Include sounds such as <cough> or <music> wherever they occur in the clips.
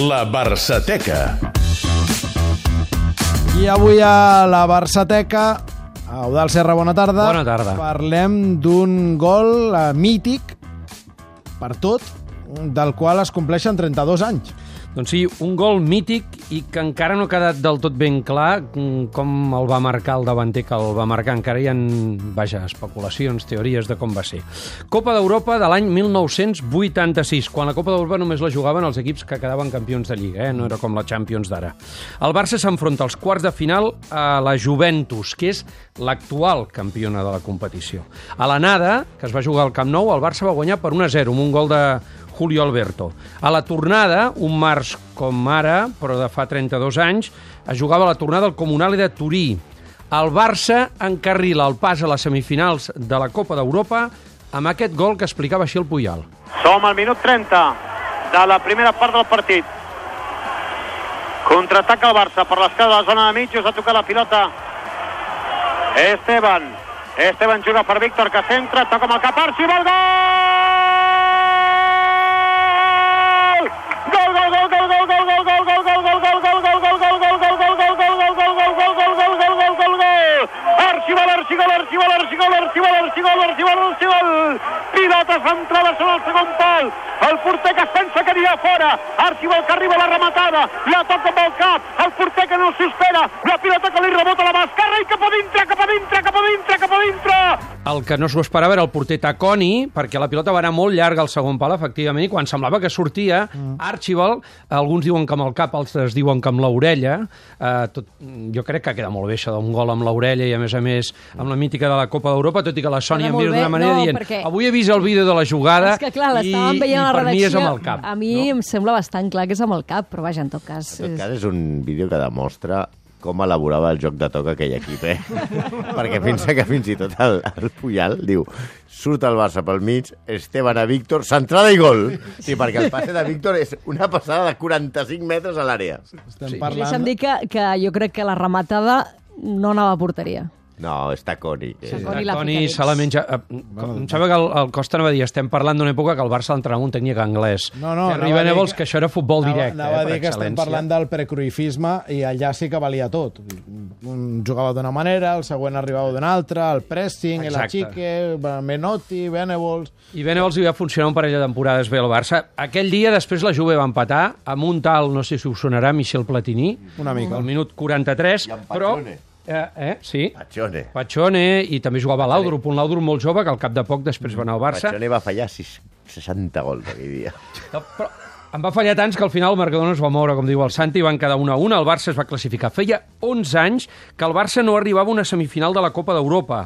La Barçateca. I avui a la Barçateca, Eudal Serra, bona tarda. Bona tarda. Parlem d'un gol eh, mític per tot, del qual es compleixen 32 anys. Doncs sí, un gol mític i que encara no ha quedat del tot ben clar com el va marcar el davanter que el va marcar. Encara hi ha, vaja, especulacions, teories de com va ser. Copa d'Europa de l'any 1986, quan la Copa d'Europa només la jugaven els equips que quedaven campions de Lliga, eh? no era com la Champions d'ara. El Barça s'enfronta als quarts de final a la Juventus, que és l'actual campiona de la competició. A l'anada, que es va jugar al Camp Nou, el Barça va guanyar per 1-0, amb un gol de Julio Alberto. A la tornada, un març com ara, però de fa 32 anys, es jugava la tornada al Comunale de Turí. El Barça encarrila el pas a les semifinals de la Copa d'Europa amb aquest gol que explicava així el Puyal. Som al minut 30 de la primera part del partit. Contraataca el Barça per l'esquerra de la zona de mitjos, ha tocat la pilota Esteban. Esteban juga per Víctor, que centra, toca amb el cap, Arxi, gol, gol! Gol, Arxibol, Arxigol, Arxigol, Arxigol, Arxigol, Arxigol, Arxigol, Arxigol! Pilota centrada sobre el segon pal. El porter que es pensa que anirà fora. Arxibol que arriba la rematada. La toca amb el cap. El porter que no s'espera. Que no s'ho esperava era el porter Taconi, perquè la pilota va anar molt llarga al segon pal, efectivament, i quan semblava que sortia, mm. Archibald, alguns diuen que amb el cap, altres diuen que amb l'orella, eh, tot, jo crec que queda molt bé això d'un gol amb l'orella i, a més a més, amb la mítica de la Copa d'Europa, tot i que la Sònia em mira d'una manera No, dient perquè- avui he vist el vídeo de la jugada És que, clar, i, i veient la per mi és redacció. amb el cap. A mi no? em sembla bastant clar que és amb el cap, però vaja, en tot cas... En tot és- cas, és un vídeo que demostra com elaborava el joc de toc aquell equip, eh? <laughs> Perquè pensa que fins i tot el, el Puyal diu surt el Barça pel mig, Esteban a Víctor, centrada i gol. Sí, perquè el passe de Víctor és una passada de 45 metres a l'àrea. I parlant... deixa'm dir que, que jo crec que la rematada no anava a porteria. No, està coni. Eh? Taconi la Toni pica se la menja... eh, Em sembla que el, el Costa anava a dir estem parlant d'una època que el Barça l'entrenava un tècnic anglès. No, no, Terry anava a dir Venables, que- que això era futbol directe, Anava, anava eh, a dir que estem parlant del precruifisme i allà sí que valia tot. Un jugava d'una manera, el següent arribava d'una altra, el pressing, el Exacte. achique, Menotti, Venables... I Venables hi va funcionar un parell de temporades bé al Barça. Aquell dia, després la Juve va empatar amb un tal, no sé si us sonarà, Michel Platini. Una mica. Al minut 43. I amb però. Eh, eh, sí. Pachone. Pachone, i també jugava a l'Audrup, un l'Audrup molt jove, que al cap de poc després va anar al Barça. Pachone va fallar sis, 60 gols aquell dia. No, però em va fallar tants que al final el marcador no es va moure, com diu el Santi, i van quedar 1 a 1. El Barça es va classificar. Feia 11 anys que el Barça no arribava a una semifinal de la Copa d'Europa.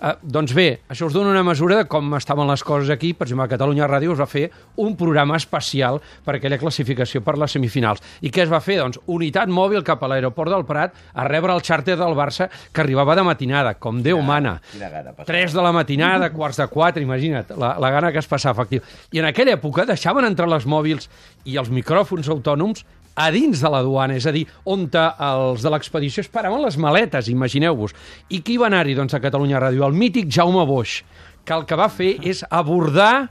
Eh, doncs bé, això us dona una mesura de com estaven les coses aquí. Per exemple, a Catalunya Ràdio es va fer un programa especial per aquella classificació per les semifinals. I què es va fer? Doncs unitat mòbil cap a l'aeroport del Prat a rebre el xàrter del Barça que arribava de matinada, com Déu mana. quina gana passava. 3 de la matinada, quarts de 4, imagina't, la, la gana que es passava, efectiu. I en aquella època deixaven entrar les mòbils i els micròfons autònoms a dins de la duana, és a dir, on els de l'expedició esperaven les maletes, imagineu-vos. I qui va anar-hi, doncs, a Catalunya Ràdio? El mític Jaume Boix, que el que va fer és abordar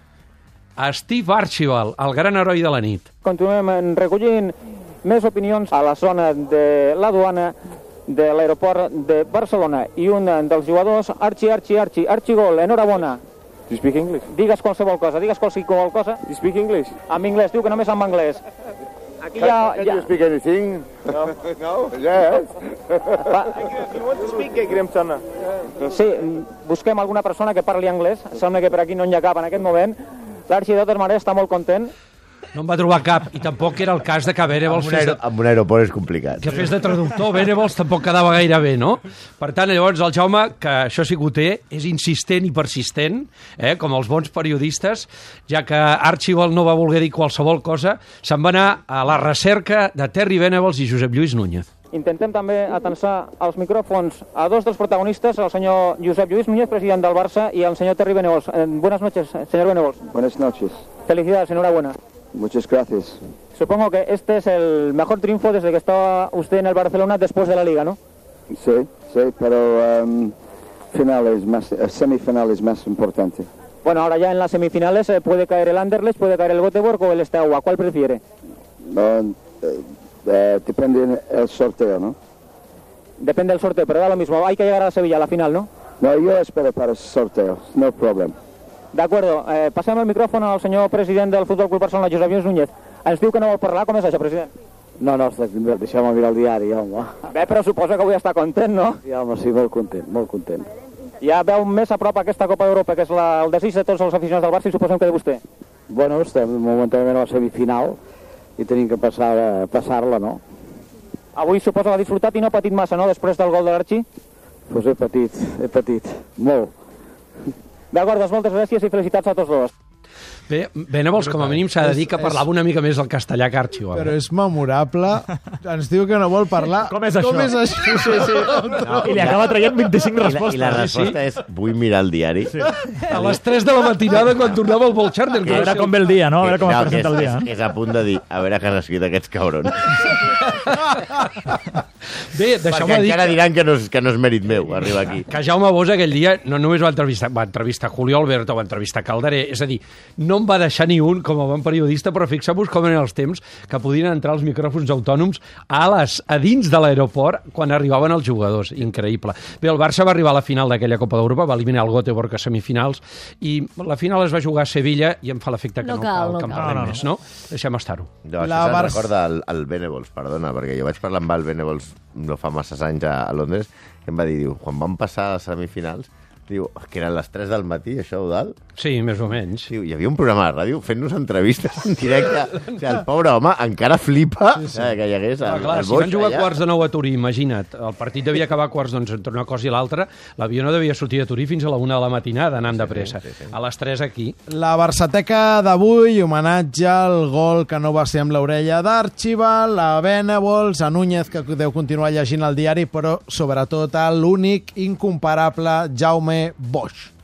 a Steve Archibald, el gran heroi de la nit. Continuem recollint més opinions a la zona de la duana de l'aeroport de Barcelona i un dels jugadors, Archi, Archi, Archi, Archigol, enhorabona. Do you speak English? Digues qualsevol cosa, digues qualsevol cosa. Do you speak English? En anglès, diu que només en anglès. Aquí Can, ja... can ja you speak anything? No. <laughs> no? Yes. <laughs> if you want to speak, get Graham Turner. sí, busquem alguna persona que parli anglès. Sembla que per aquí no n'hi ha cap en aquest moment. L'Archi, de totes maneres, està molt content. No en va trobar cap, i tampoc era el cas de que Venables Amb un, de, amb un aeroport és complicat. que fes de traductor, Venables tampoc quedava gaire bé, no? Per tant, llavors, el Jaume, que això sí que ho té, és insistent i persistent, eh, com els bons periodistes, ja que Archibald no va voler dir qualsevol cosa, se'n va anar a la recerca de Terry Venables i Josep Lluís Núñez. Intentem també atensar els micròfons a dos dels protagonistes, el senyor Josep Lluís Núñez, president del Barça, i el senyor Terry Benevols. Eh, buenas noches, señor Benevols. Buenas noches. Felicidades, enhorabuena. Muchas gracias. Supongo que este es el mejor triunfo desde que estaba usted en el Barcelona después de la Liga, ¿no? Sí, sí, pero um, final es más, eh, semifinal es más importante. Bueno, ahora ya en las semifinales eh, puede caer el Anderlecht, puede caer el Göteborg o el Steaua. ¿Cuál prefiere? Eh, eh, depende el sorteo, ¿no? Depende del sorteo, pero da lo mismo. Hay que llegar a Sevilla a la final, ¿no? No, yo espero para el sorteo, no problem. De acuerdo. Eh, passem el micròfon al senyor president del Futbol Club Barcelona, Josep Lluís Núñez. Ens diu que no vol parlar. Com és això, president? No, no, deixeu-me mirar el diari, home. Bé, però suposa que avui està content, no? Sí, home, sí, molt content, molt content. Ja veu més a prop aquesta Copa d'Europa, que és la, el desig de tots els aficionats del Barça, i suposem que de vostè. Bueno, estem momentanament a la semifinal i tenim que passar- passar-la, no? Avui suposa que l'ha disfrutat i no ha patit massa, no?, després del gol de l'Arxi. Pues he patit, he patit, molt. D'acord, doncs moltes gràcies i felicitats a tots dos. Bé, Venables, com a mínim, s'ha de dir que parlava una mica més el castellà que Archibald. Però és memorable. Ens diu que no vol parlar. Com és això? Com és això? Sí, sí, sí. No, I li acaba traient 25 I la, respostes. I la resposta és, vull mirar el diari. Sí. A les 3 de la matinada, quan tornava el vol charter. A veure com ve el dia, no? A veure com es que presenta el dia. és, és a punt de dir, a veure què han escrit aquests cabrons. <laughs> Bé, Perquè deixeu-me dir encara que, diran que no, és, que no és mèrit meu arribar aquí. que Jaume Bosch aquell dia no només va entrevistar, va entrevistar Julio Alberto, va entrevistar Calderé, és a dir, no em va deixar ni un com a bon periodista, però fixeu-vos com eren els temps que podien entrar els micròfons autònoms a, les, a dins de l'aeroport quan arribaven els jugadors. Increïble. Bé, el Barça va arribar a la final d'aquella Copa d'Europa, va eliminar el Göteborg a semifinals, i la final es va jugar a Sevilla i em fa l'efecte que No no, cal, cal, no que en cal. parlem No, no, més, no? Deixem estar-ho. No, això La se'n Barça- recorda el, el Benevols, perdona, perquè jo vaig parlar amb el Benevols no fa masses anys a, a Londres, em va dir, diu, quan vam passar a semifinals, diu, que eren les 3 del matí, això, Eudal? Sí, més o menys. Diu, hi havia un programa de ràdio fent-nos entrevistes en directe. o sigui, el pobre home encara flipa sí, sí. que hi hagués Clar, el, clar, el si van Boix jugar allà. quarts de nou a Turí, imagina't, el partit devia acabar quarts d'onze entre una cosa i l'altra, l'avió no devia sortir de Turí fins a la una de la matinada anant de pressa. Sí, sí, sí. A les 3 aquí. La Barçateca d'avui, homenatge al gol que no va ser amb l'orella d'Archibald, a Venables, a Núñez, que deu continuar llegint el diari, però sobretot a l'únic, incomparable Jaume Bosch.